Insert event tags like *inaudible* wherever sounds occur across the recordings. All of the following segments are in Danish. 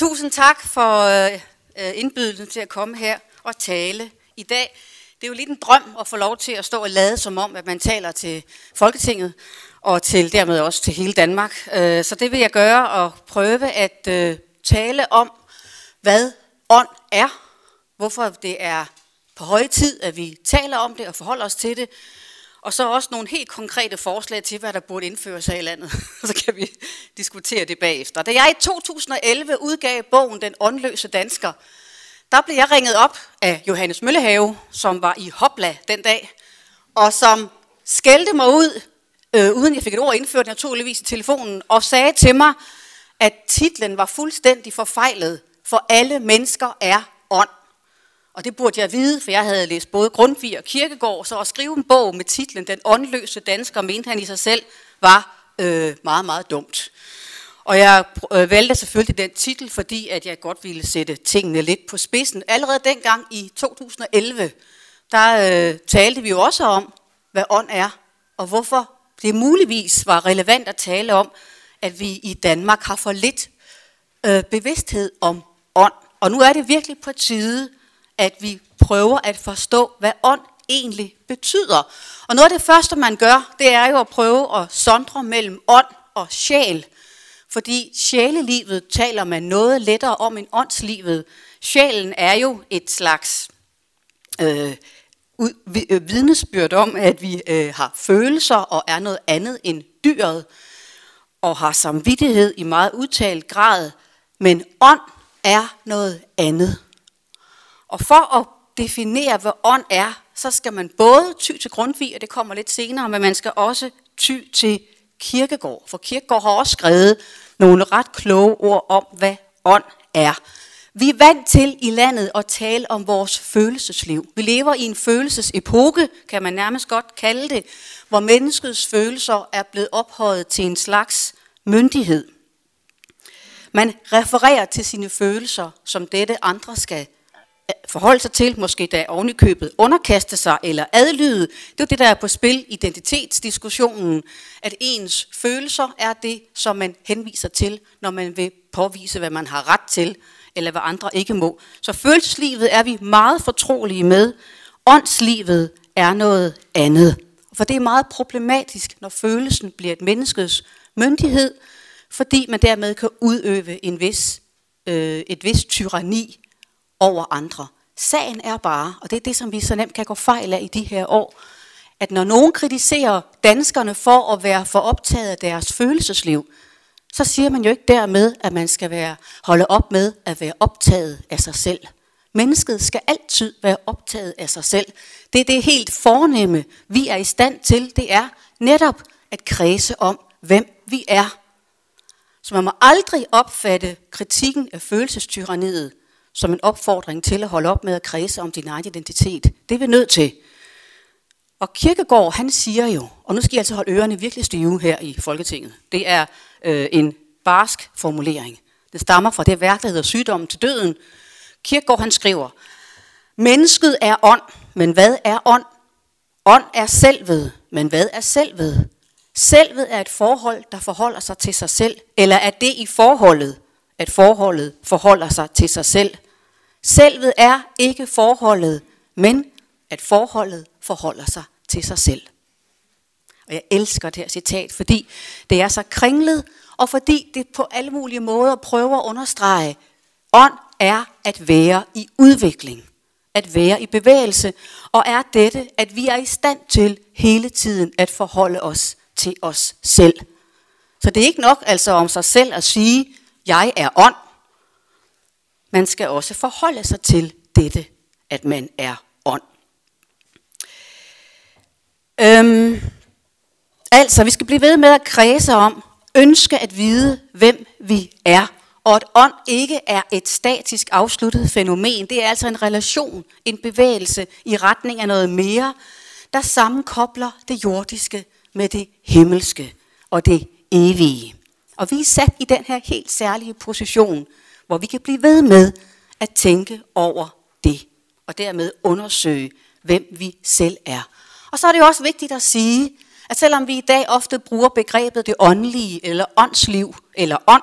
tusind tak for øh, øh, indbydelsen til at komme her og tale i dag. Det er jo lidt en drøm at få lov til at stå og lade som om, at man taler til Folketinget og til dermed også til hele Danmark. Øh, så det vil jeg gøre og prøve at øh, tale om, hvad ånd er, hvorfor det er på høje tid, at vi taler om det og forholder os til det, og så også nogle helt konkrete forslag til, hvad der burde indføres her i landet. *laughs* så kan vi diskutere det bagefter. Da jeg i 2011 udgav bogen Den åndløse dansker, der blev jeg ringet op af Johannes Møllehave, som var i Hopla den dag, og som skældte mig ud, øh, uden jeg fik et ord indført naturligvis i telefonen, og sagde til mig, at titlen var fuldstændig forfejlet, for alle mennesker er ånd. Og det burde jeg vide, for jeg havde læst både Grundtvig og Kirkegård, så at skrive en bog med titlen Den åndløse dansker, mente han i sig selv, var øh, meget, meget dumt. Og jeg øh, valgte selvfølgelig den titel, fordi at jeg godt ville sætte tingene lidt på spidsen. Allerede dengang i 2011, der øh, talte vi jo også om, hvad ånd er, og hvorfor det muligvis var relevant at tale om, at vi i Danmark har for lidt øh, bevidsthed om ånd. Og nu er det virkelig på tide, at vi prøver at forstå, hvad ånd egentlig betyder. Og noget af det første, man gør, det er jo at prøve at sondre mellem ånd og sjæl. Fordi sjælelivet taler man noget lettere om end åndslivet. Sjælen er jo et slags øh, øh vidnesbyrd om, at vi øh, har følelser og er noget andet end dyret, og har samvittighed i meget udtalt grad. Men ånd er noget andet. Og for at definere, hvad ånd er, så skal man både ty til Grundtvig, og det kommer lidt senere, men man skal også ty til Kirkegård. For Kirkegård har også skrevet nogle ret kloge ord om, hvad ånd er. Vi er vant til i landet at tale om vores følelsesliv. Vi lever i en følelsesepoke, kan man nærmest godt kalde det, hvor menneskets følelser er blevet ophøjet til en slags myndighed. Man refererer til sine følelser, som dette andre skal forholde sig til, måske da ovenikøbet underkaste sig eller adlyde. Det er det, der er på spil, identitetsdiskussionen, at ens følelser er det, som man henviser til, når man vil påvise, hvad man har ret til, eller hvad andre ikke må. Så følelseslivet er vi meget fortrolige med. Åndslivet er noget andet. For det er meget problematisk, når følelsen bliver et menneskets myndighed, fordi man dermed kan udøve en vis, øh, et vis tyranni over andre. Sagen er bare, og det er det, som vi så nemt kan gå fejl af i de her år, at når nogen kritiserer danskerne for at være for optaget af deres følelsesliv, så siger man jo ikke dermed, at man skal være, holde op med at være optaget af sig selv. Mennesket skal altid være optaget af sig selv. Det er det helt fornemme, vi er i stand til, det er netop at kredse om, hvem vi er. Så man må aldrig opfatte kritikken af følelsestyranniet som en opfordring til at holde op med at kredse om din egen identitet. Det er vi nødt til. Og Kirkegaard, han siger jo, og nu skal jeg altså holde ørerne virkelig stive her i Folketinget. Det er øh, en barsk formulering. Det stammer fra det værk, der hedder Sygdommen til døden. Kirkegaard, han skriver, Mennesket er ånd, men hvad er ånd? Ånd er selvet, men hvad er selvet? Selvet er et forhold, der forholder sig til sig selv, eller er det i forholdet, at forholdet forholder sig til sig selv. Selvet er ikke forholdet, men at forholdet forholder sig til sig selv. Og jeg elsker det her citat, fordi det er så kringlet, og fordi det på alle mulige måder prøver at understrege, ånd er at være i udvikling, at være i bevægelse, og er dette, at vi er i stand til hele tiden at forholde os til os selv. Så det er ikke nok altså om sig selv at sige, jeg er ånd. Man skal også forholde sig til dette, at man er ånd. Øhm, altså, vi skal blive ved med at kredse om, ønske at vide, hvem vi er. Og at ånd ikke er et statisk afsluttet fænomen. Det er altså en relation, en bevægelse i retning af noget mere, der sammenkobler det jordiske med det himmelske og det evige. Og vi er sat i den her helt særlige position, hvor vi kan blive ved med at tænke over det, og dermed undersøge, hvem vi selv er. Og så er det jo også vigtigt at sige, at selvom vi i dag ofte bruger begrebet det åndelige, eller åndsliv, eller ånd,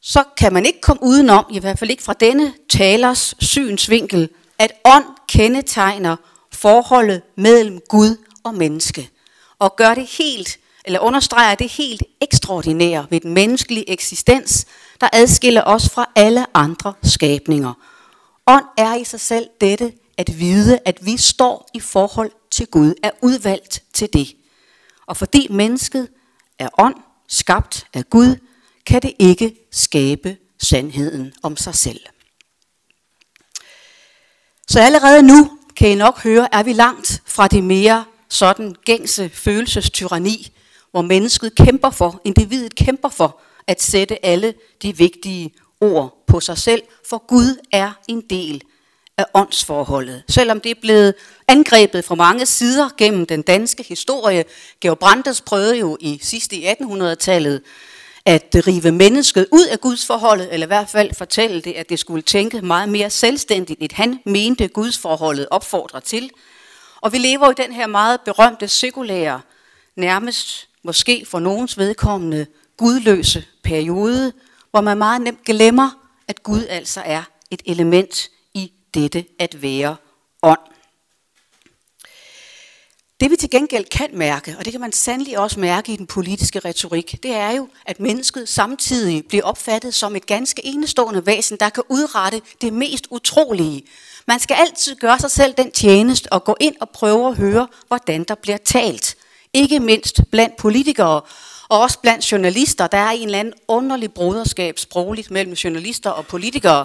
så kan man ikke komme udenom, i hvert fald ikke fra denne talers synsvinkel, at ånd kendetegner forholdet mellem Gud og menneske, og gør det helt, eller understreger det helt ekstraordinære ved den menneskelige eksistens, der adskiller os fra alle andre skabninger. Ånd er i sig selv dette at vide, at vi står i forhold til Gud, er udvalgt til det. Og fordi mennesket er ånd, skabt af Gud, kan det ikke skabe sandheden om sig selv. Så allerede nu kan I nok høre, er vi langt fra det mere sådan gængse følelsestyranni, hvor mennesket kæmper for, individet kæmper for at sætte alle de vigtige ord på sig selv, for Gud er en del af åndsforholdet. Selvom det er blevet angrebet fra mange sider gennem den danske historie. Georg Brandes prøvede jo i sidste i 1800-tallet at rive mennesket ud af Guds forholdet, eller i hvert fald fortælle det, at det skulle tænke meget mere selvstændigt, end han mente Guds forholdet opfordrer til. Og vi lever i den her meget berømte sekulære, nærmest måske for nogens vedkommende, gudløse periode, hvor man meget nemt glemmer, at Gud altså er et element i dette at være ånd. Det vi til gengæld kan mærke, og det kan man sandelig også mærke i den politiske retorik, det er jo, at mennesket samtidig bliver opfattet som et ganske enestående væsen, der kan udrette det mest utrolige. Man skal altid gøre sig selv den tjeneste og gå ind og prøve at høre, hvordan der bliver talt. Ikke mindst blandt politikere, og også blandt journalister. Der er en eller anden underlig broderskab sprogligt mellem journalister og politikere.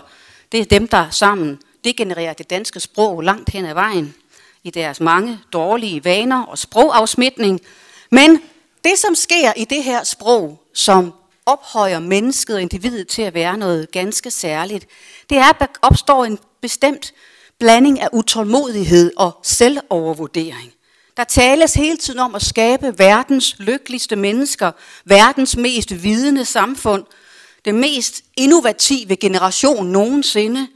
Det er dem, der sammen degenererer det danske sprog langt hen ad vejen i deres mange dårlige vaner og sprogafsmitning. Men det, som sker i det her sprog, som ophøjer mennesket og individet til at være noget ganske særligt, det er, at der opstår en bestemt blanding af utålmodighed og selvovervurdering. Der tales hele tiden om at skabe verdens lykkeligste mennesker, verdens mest vidende samfund, det mest innovative generation nogensinde,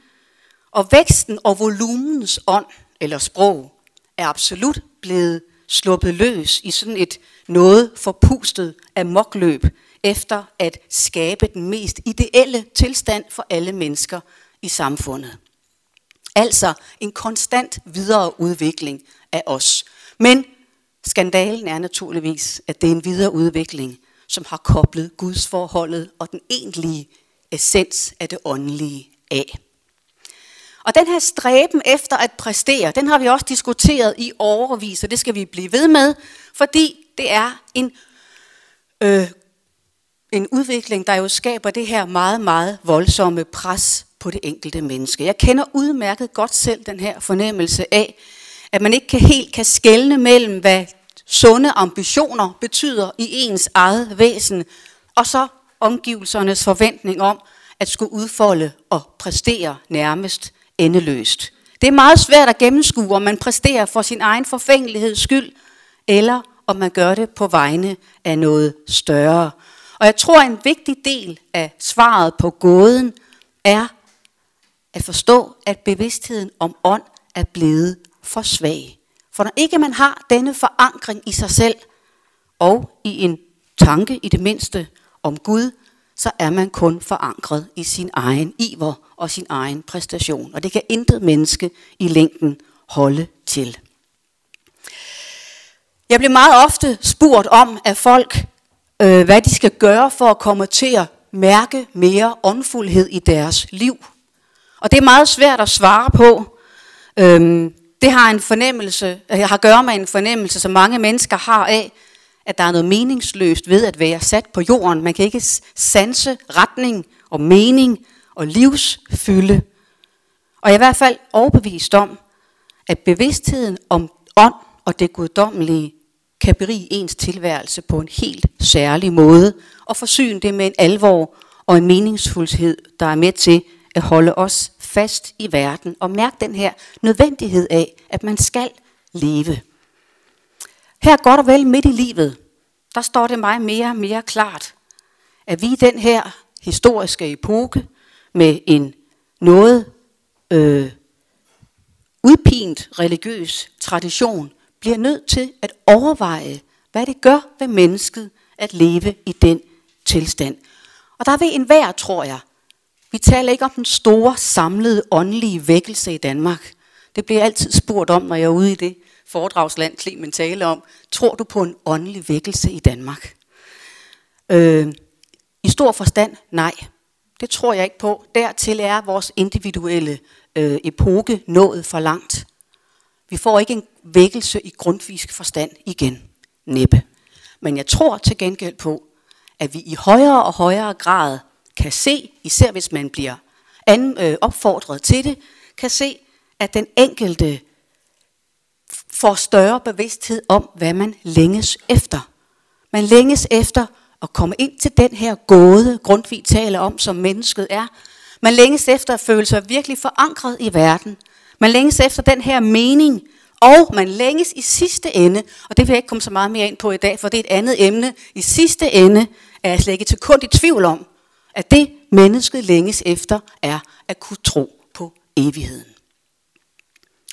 og væksten og volumens ånd eller sprog er absolut blevet sluppet løs i sådan et noget forpustet amokløb efter at skabe den mest ideelle tilstand for alle mennesker i samfundet. Altså en konstant videre udvikling af os. Men skandalen er naturligvis, at det er en videre udvikling, som har koblet Guds forholdet og den egentlige essens af det åndelige af. Og den her stræben efter at præstere, den har vi også diskuteret i overvis, og det skal vi blive ved med, fordi det er en, øh, en udvikling, der jo skaber det her meget, meget voldsomme pres på det enkelte menneske. Jeg kender udmærket godt selv den her fornemmelse af, at man ikke kan helt kan skelne mellem, hvad sunde ambitioner betyder i ens eget væsen, og så omgivelsernes forventning om at skulle udfolde og præstere nærmest endeløst. Det er meget svært at gennemskue, om man præsterer for sin egen forfængeligheds skyld, eller om man gør det på vegne af noget større. Og jeg tror, en vigtig del af svaret på gåden er at forstå, at bevidstheden om ånd er blevet for svag. For når ikke man har denne forankring i sig selv, og i en tanke i det mindste om Gud, så er man kun forankret i sin egen iver og sin egen præstation. Og det kan intet menneske i længden holde til. Jeg bliver meget ofte spurgt om af folk, øh, hvad de skal gøre for at komme til at mærke mere åndfuldhed i deres liv. Og det er meget svært at svare på. Øhm, det har en fornemmelse, jeg har at gøre med en fornemmelse, som mange mennesker har af, at der er noget meningsløst ved at være sat på jorden. Man kan ikke sanse retning og mening og livsfylde. Og jeg er i hvert fald overbevist om, at bevidstheden om ånd og det guddommelige kan berige ens tilværelse på en helt særlig måde og forsyne det med en alvor og en meningsfuldhed, der er med til at holde os fast i verden og mærk den her nødvendighed af, at man skal leve. Her godt og vel midt i livet, der står det mig mere og mere klart, at vi i den her historiske epoke med en noget øh, udpint religiøs tradition, bliver nødt til at overveje, hvad det gør ved mennesket at leve i den tilstand. Og der vil enhver, tror jeg, vi taler ikke om den store, samlede, åndelige vækkelse i Danmark. Det bliver altid spurgt om, når jeg er ude i det foredragsland, Clemen taler om. Tror du på en åndelig vækkelse i Danmark? Øh, I stor forstand, nej. Det tror jeg ikke på. Dertil er vores individuelle øh, epoke nået for langt. Vi får ikke en vækkelse i grundfisk forstand igen. Næppe. Men jeg tror til gengæld på, at vi i højere og højere grad kan se, især hvis man bliver an, øh, opfordret til det, kan se, at den enkelte får større bevidsthed om, hvad man længes efter. Man længes efter at komme ind til den her gåde, Grundtvig taler om, som mennesket er. Man længes efter at føle sig virkelig forankret i verden. Man længes efter den her mening, og man længes i sidste ende, og det vil jeg ikke komme så meget mere ind på i dag, for det er et andet emne. I sidste ende er jeg slet ikke til kun i tvivl om, at det mennesket længes efter, er at kunne tro på evigheden.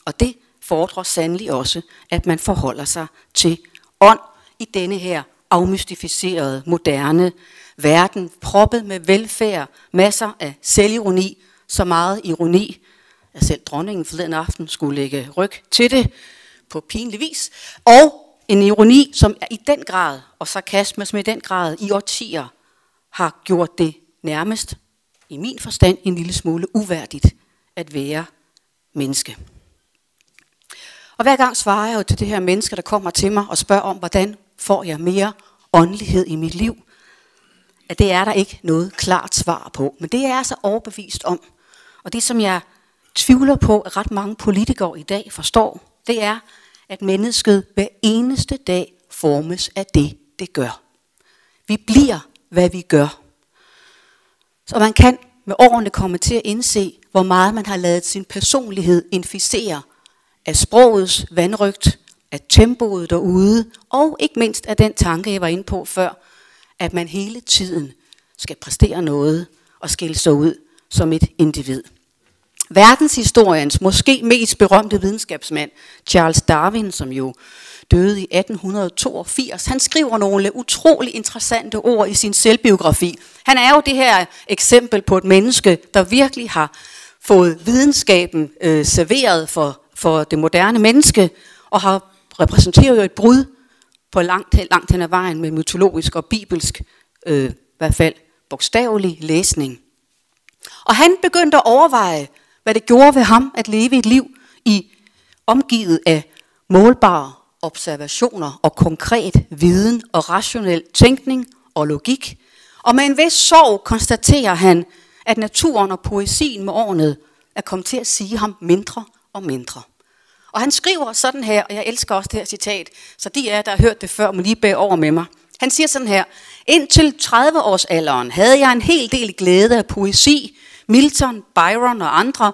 Og det fordrer sandelig også, at man forholder sig til ånd i denne her afmystificerede, moderne verden, proppet med velfærd, masser af selvironi, så meget ironi, at selv dronningen forleden aften skulle lægge ryg til det på pinlig vis, og en ironi, som i den grad, og sarkasme, som i den grad i årtier har gjort det nærmest, i min forstand, en lille smule uværdigt at være menneske. Og hver gang svarer jeg jo til det her menneske, der kommer til mig og spørger om, hvordan får jeg mere åndelighed i mit liv? At det er der ikke noget klart svar på. Men det er jeg så overbevist om. Og det, som jeg tvivler på, at ret mange politikere i dag forstår, det er, at mennesket hver eneste dag formes af det, det gør. Vi bliver, hvad vi gør. Så man kan med årene komme til at indse, hvor meget man har lavet sin personlighed inficere af sprogets vandrygt, af tempoet derude, og ikke mindst af den tanke, jeg var inde på før, at man hele tiden skal præstere noget og skille sig ud som et individ. Verdenshistoriens måske mest berømte videnskabsmand, Charles Darwin, som jo døde i 1882, han skriver nogle utrolig interessante ord i sin selvbiografi. Han er jo det her eksempel på et menneske, der virkelig har fået videnskaben øh, serveret for for det moderne menneske, og har repræsenteret jo et brud på langt, langt hen ad vejen med mytologisk og bibelsk, øh, i hvert fald bogstavelig læsning. Og han begyndte at overveje, hvad det gjorde ved ham at leve et liv i omgivet af målbare observationer og konkret viden og rationel tænkning og logik. Og med en vis sorg konstaterer han, at naturen og poesien med årene er kommet til at sige ham mindre og mindre. Og han skriver sådan her, og jeg elsker også det her citat, så de af jer, der har hørt det før, må lige bære over med mig. Han siger sådan her, indtil 30 års alderen havde jeg en hel del glæde af poesi, Milton, Byron og andre,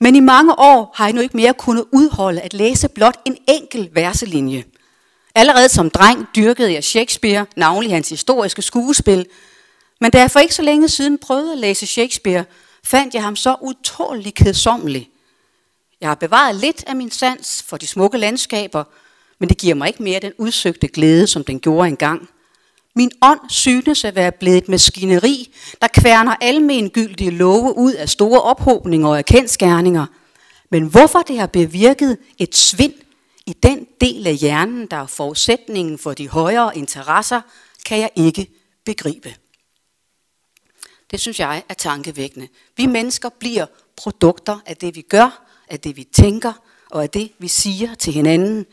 men i mange år har jeg nu ikke mere kunnet udholde at læse blot en enkel verselinje. Allerede som dreng dyrkede jeg Shakespeare, navnlig hans historiske skuespil, men da jeg for ikke så længe siden prøvede at læse Shakespeare, fandt jeg ham så utålig kedsommelig, jeg har bevaret lidt af min sans for de smukke landskaber, men det giver mig ikke mere den udsøgte glæde, som den gjorde engang. Min ånd synes at være blevet et maskineri, der kværner almengyldige love ud af store ophobninger og erkendskærninger. Men hvorfor det har bevirket et svind i den del af hjernen, der er forudsætningen for de højere interesser, kan jeg ikke begribe. Det synes jeg er tankevækkende. Vi mennesker bliver produkter af det, vi gør, af det, vi tænker, og af det, vi siger til hinanden.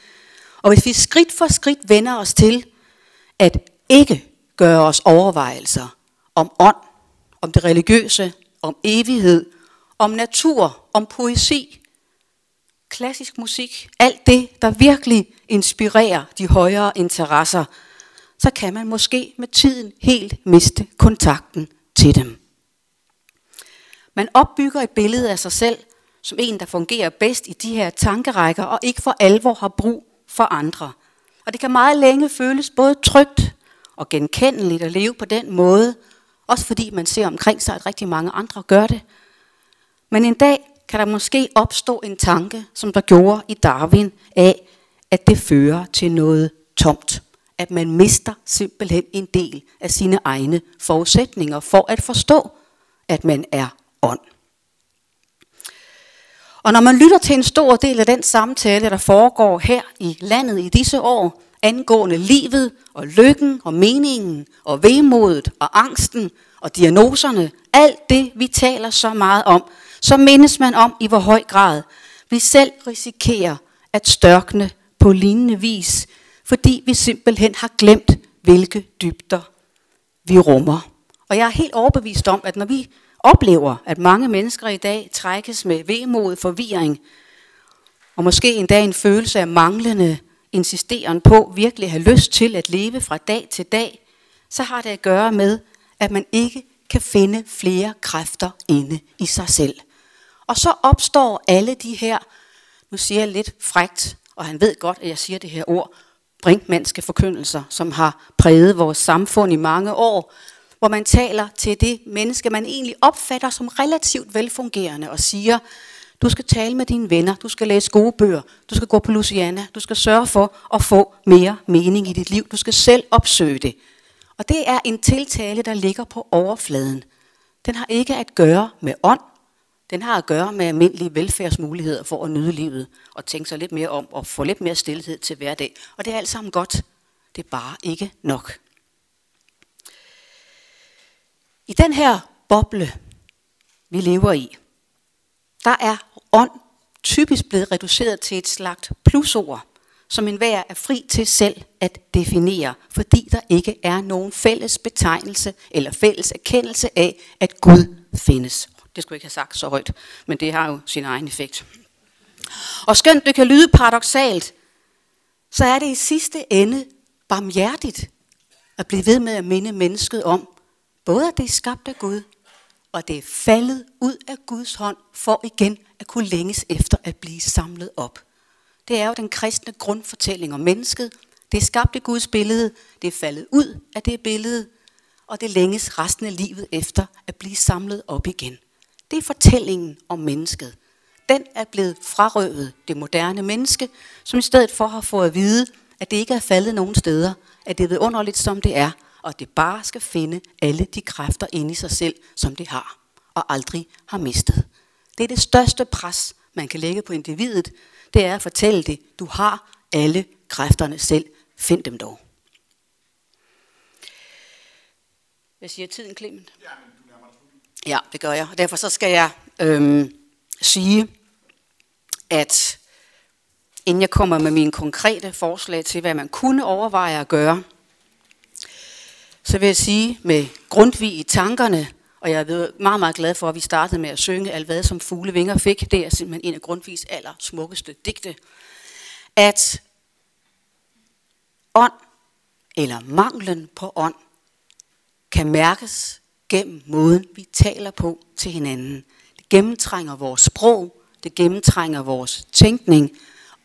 Og hvis vi skridt for skridt vender os til at ikke gøre os overvejelser om ånd, om det religiøse, om evighed, om natur, om poesi, klassisk musik, alt det, der virkelig inspirerer de højere interesser, så kan man måske med tiden helt miste kontakten til dem. Man opbygger et billede af sig selv, som en, der fungerer bedst i de her tankerækker, og ikke for alvor har brug for andre. Og det kan meget længe føles både trygt og genkendeligt at leve på den måde, også fordi man ser omkring sig, at rigtig mange andre gør det. Men en dag kan der måske opstå en tanke, som der gjorde i Darwin, af, at det fører til noget tomt. at man mister simpelthen en del af sine egne forudsætninger for at forstå, at man er ånd. Og når man lytter til en stor del af den samtale, der foregår her i landet i disse år, angående livet og lykken og meningen og vemodet og angsten og diagnoserne, alt det vi taler så meget om, så mindes man om i hvor høj grad vi selv risikerer at størkne på lignende vis, fordi vi simpelthen har glemt, hvilke dybder vi rummer. Og jeg er helt overbevist om, at når vi oplever, at mange mennesker i dag trækkes med vemod, forvirring, og måske endda en følelse af manglende insisteren på virkelig at have lyst til at leve fra dag til dag, så har det at gøre med, at man ikke kan finde flere kræfter inde i sig selv. Og så opstår alle de her, nu siger jeg lidt frægt, og han ved godt, at jeg siger det her ord, brinkmandske forkyndelser, som har præget vores samfund i mange år, hvor man taler til det menneske, man egentlig opfatter som relativt velfungerende og siger, du skal tale med dine venner, du skal læse gode bøger, du skal gå på Luciana, du skal sørge for at få mere mening i dit liv, du skal selv opsøge det. Og det er en tiltale, der ligger på overfladen. Den har ikke at gøre med ånd, den har at gøre med almindelige velfærdsmuligheder for at nyde livet og tænke sig lidt mere om og få lidt mere stillhed til hverdag. Og det er alt sammen godt. Det er bare ikke nok. I den her boble, vi lever i, der er ånd typisk blevet reduceret til et slags plusord, som enhver er fri til selv at definere, fordi der ikke er nogen fælles betegnelse eller fælles erkendelse af, at Gud findes. Det skulle jeg ikke have sagt så højt, men det har jo sin egen effekt. Og skønt det kan lyde paradoxalt, så er det i sidste ende barmhjertigt at blive ved med at minde mennesket om, både at det er skabt af Gud, og det er faldet ud af Guds hånd for igen at kunne længes efter at blive samlet op. Det er jo den kristne grundfortælling om mennesket. Det er skabt i Guds billede, det er faldet ud af det billede, og det længes resten af livet efter at blive samlet op igen. Det er fortællingen om mennesket. Den er blevet frarøvet det moderne menneske, som i stedet for har fået at vide, at det ikke er faldet nogen steder, at det er underligt som det er, og det bare skal finde alle de kræfter inde i sig selv, som det har, og aldrig har mistet. Det er det største pres, man kan lægge på individet, det er at fortælle det, du har alle kræfterne selv, find dem dog. Hvad siger tiden, Clement? Ja, Ja, det gør jeg. Derfor så skal jeg øhm, sige, at inden jeg kommer med mine konkrete forslag til, hvad man kunne overveje at gøre, så vil jeg sige med Grundtvig i tankerne, og jeg er meget, meget glad for, at vi startede med at synge Alt hvad som fuglevinger fik. Det er simpelthen en af Grundtvigs aller smukkeste digte. At ånd, eller manglen på ånd, kan mærkes gennem måden, vi taler på til hinanden. Det gennemtrænger vores sprog, det gennemtrænger vores tænkning,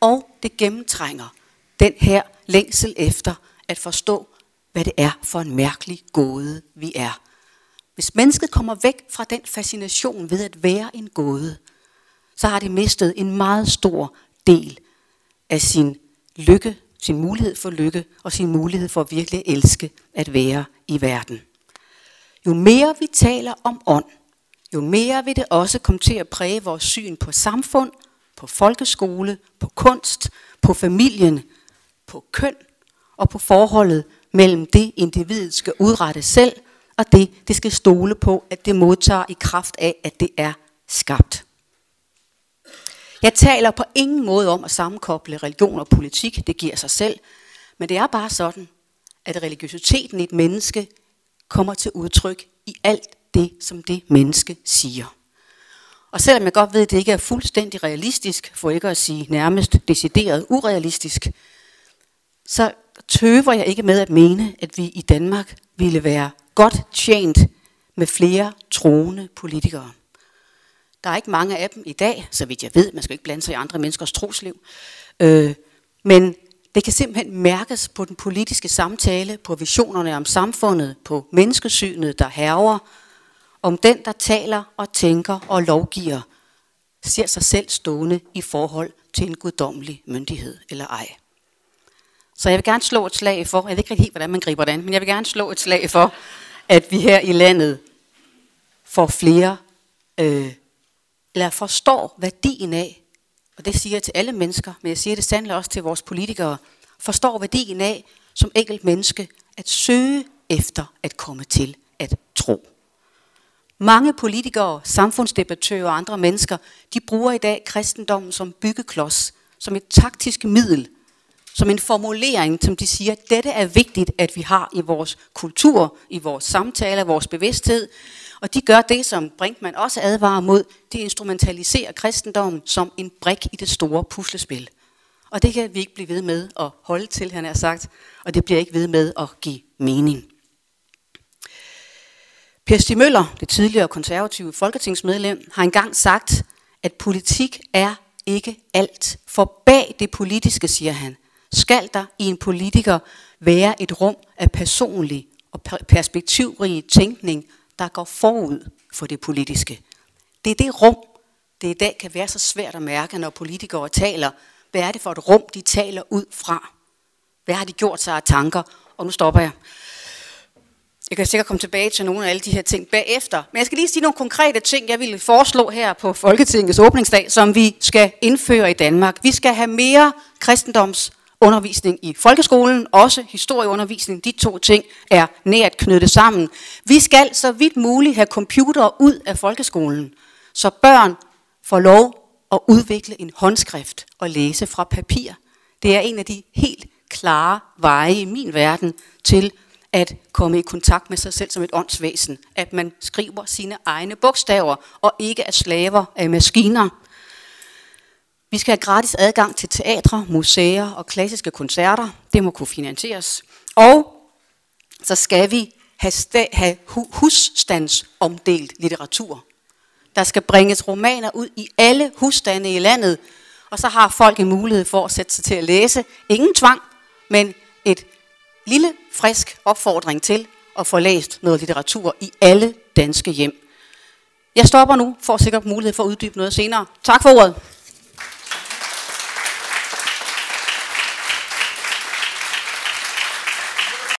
og det gennemtrænger den her længsel efter at forstå, hvad det er for en mærkelig gåde, vi er. Hvis mennesket kommer væk fra den fascination ved at være en gåde, så har det mistet en meget stor del af sin lykke, sin mulighed for lykke og sin mulighed for at virkelig elske at være i verden. Jo mere vi taler om ånd, jo mere vil det også komme til at præge vores syn på samfund, på folkeskole, på kunst, på familien, på køn og på forholdet mellem det, individet skal udrette selv, og det, det skal stole på, at det modtager i kraft af, at det er skabt. Jeg taler på ingen måde om at sammenkoble religion og politik, det giver sig selv, men det er bare sådan, at religiøsiteten i et menneske kommer til udtryk i alt det, som det menneske siger. Og selvom jeg godt ved, at det ikke er fuldstændig realistisk, for ikke at sige nærmest decideret urealistisk, så tøver jeg ikke med at mene, at vi i Danmark ville være godt tjent med flere troende politikere. Der er ikke mange af dem i dag, så vidt jeg ved. Man skal ikke blande sig i andre menneskers trosliv. Øh, men det kan simpelthen mærkes på den politiske samtale, på visionerne om samfundet, på menneskesynet, der herver, om den, der taler og tænker og lovgiver, ser sig selv stående i forhold til en guddommelig myndighed eller ej. Så jeg vil gerne slå et slag for, jeg ved ikke helt, hvordan man griber det an, men jeg vil gerne slå et slag for, at vi her i landet får flere, øh, eller forstår værdien af, og det siger jeg til alle mennesker, men jeg siger det sandelig også til vores politikere, forstår værdien af som enkelt menneske at søge efter at komme til at tro. Mange politikere, samfundsdebattører og andre mennesker, de bruger i dag kristendommen som byggeklods, som et taktisk middel, som en formulering, som de siger, dette er vigtigt, at vi har i vores kultur, i vores samtaler, vores bevidsthed. Og de gør det, som Brinkmann også advarer mod, det instrumentaliserer kristendommen som en brik i det store puslespil. Og det kan vi ikke blive ved med at holde til, han har sagt, og det bliver ikke ved med at give mening. Per Stig Møller, det tidligere konservative folketingsmedlem, har engang sagt, at politik er ikke alt. For bag det politiske, siger han, skal der i en politiker være et rum af personlig og perspektivrig tænkning, der går forud for det politiske. Det er det rum, det i dag kan være så svært at mærke, når politikere taler. Hvad er det for et rum, de taler ud fra? Hvad har de gjort sig af tanker? Og nu stopper jeg. Jeg kan sikkert komme tilbage til nogle af alle de her ting bagefter. Men jeg skal lige sige nogle konkrete ting, jeg ville foreslå her på Folketingets åbningsdag, som vi skal indføre i Danmark. Vi skal have mere kristendoms undervisning i folkeskolen, også historieundervisning. De to ting er nært knyttet sammen. Vi skal så vidt muligt have computere ud af folkeskolen, så børn får lov at udvikle en håndskrift og læse fra papir. Det er en af de helt klare veje i min verden til at komme i kontakt med sig selv som et åndsvæsen. At man skriver sine egne bogstaver og ikke er slaver af maskiner. Vi skal have gratis adgang til teatre, museer og klassiske koncerter. Det må kunne finansieres. Og så skal vi have, have husstandsomdelt litteratur. Der skal bringes romaner ud i alle husstande i landet, og så har folk en mulighed for at sætte sig til at læse. Ingen tvang, men et lille, frisk opfordring til at få læst noget litteratur i alle danske hjem. Jeg stopper nu, for at sikkert mulighed for at uddybe noget senere. Tak for ordet.